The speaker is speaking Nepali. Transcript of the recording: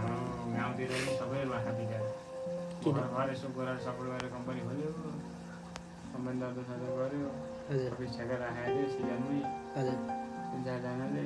हाम्रो गाउँतिर पनि सबै भाषा बिगायो घर घर यसो गोरा सपोर्ट गरेर कम्पनी खोल्यो कम्पनी दर्ता सदर गऱ्यो सबै ठेका राखेको थियो सिजनमै तिन चारजनाले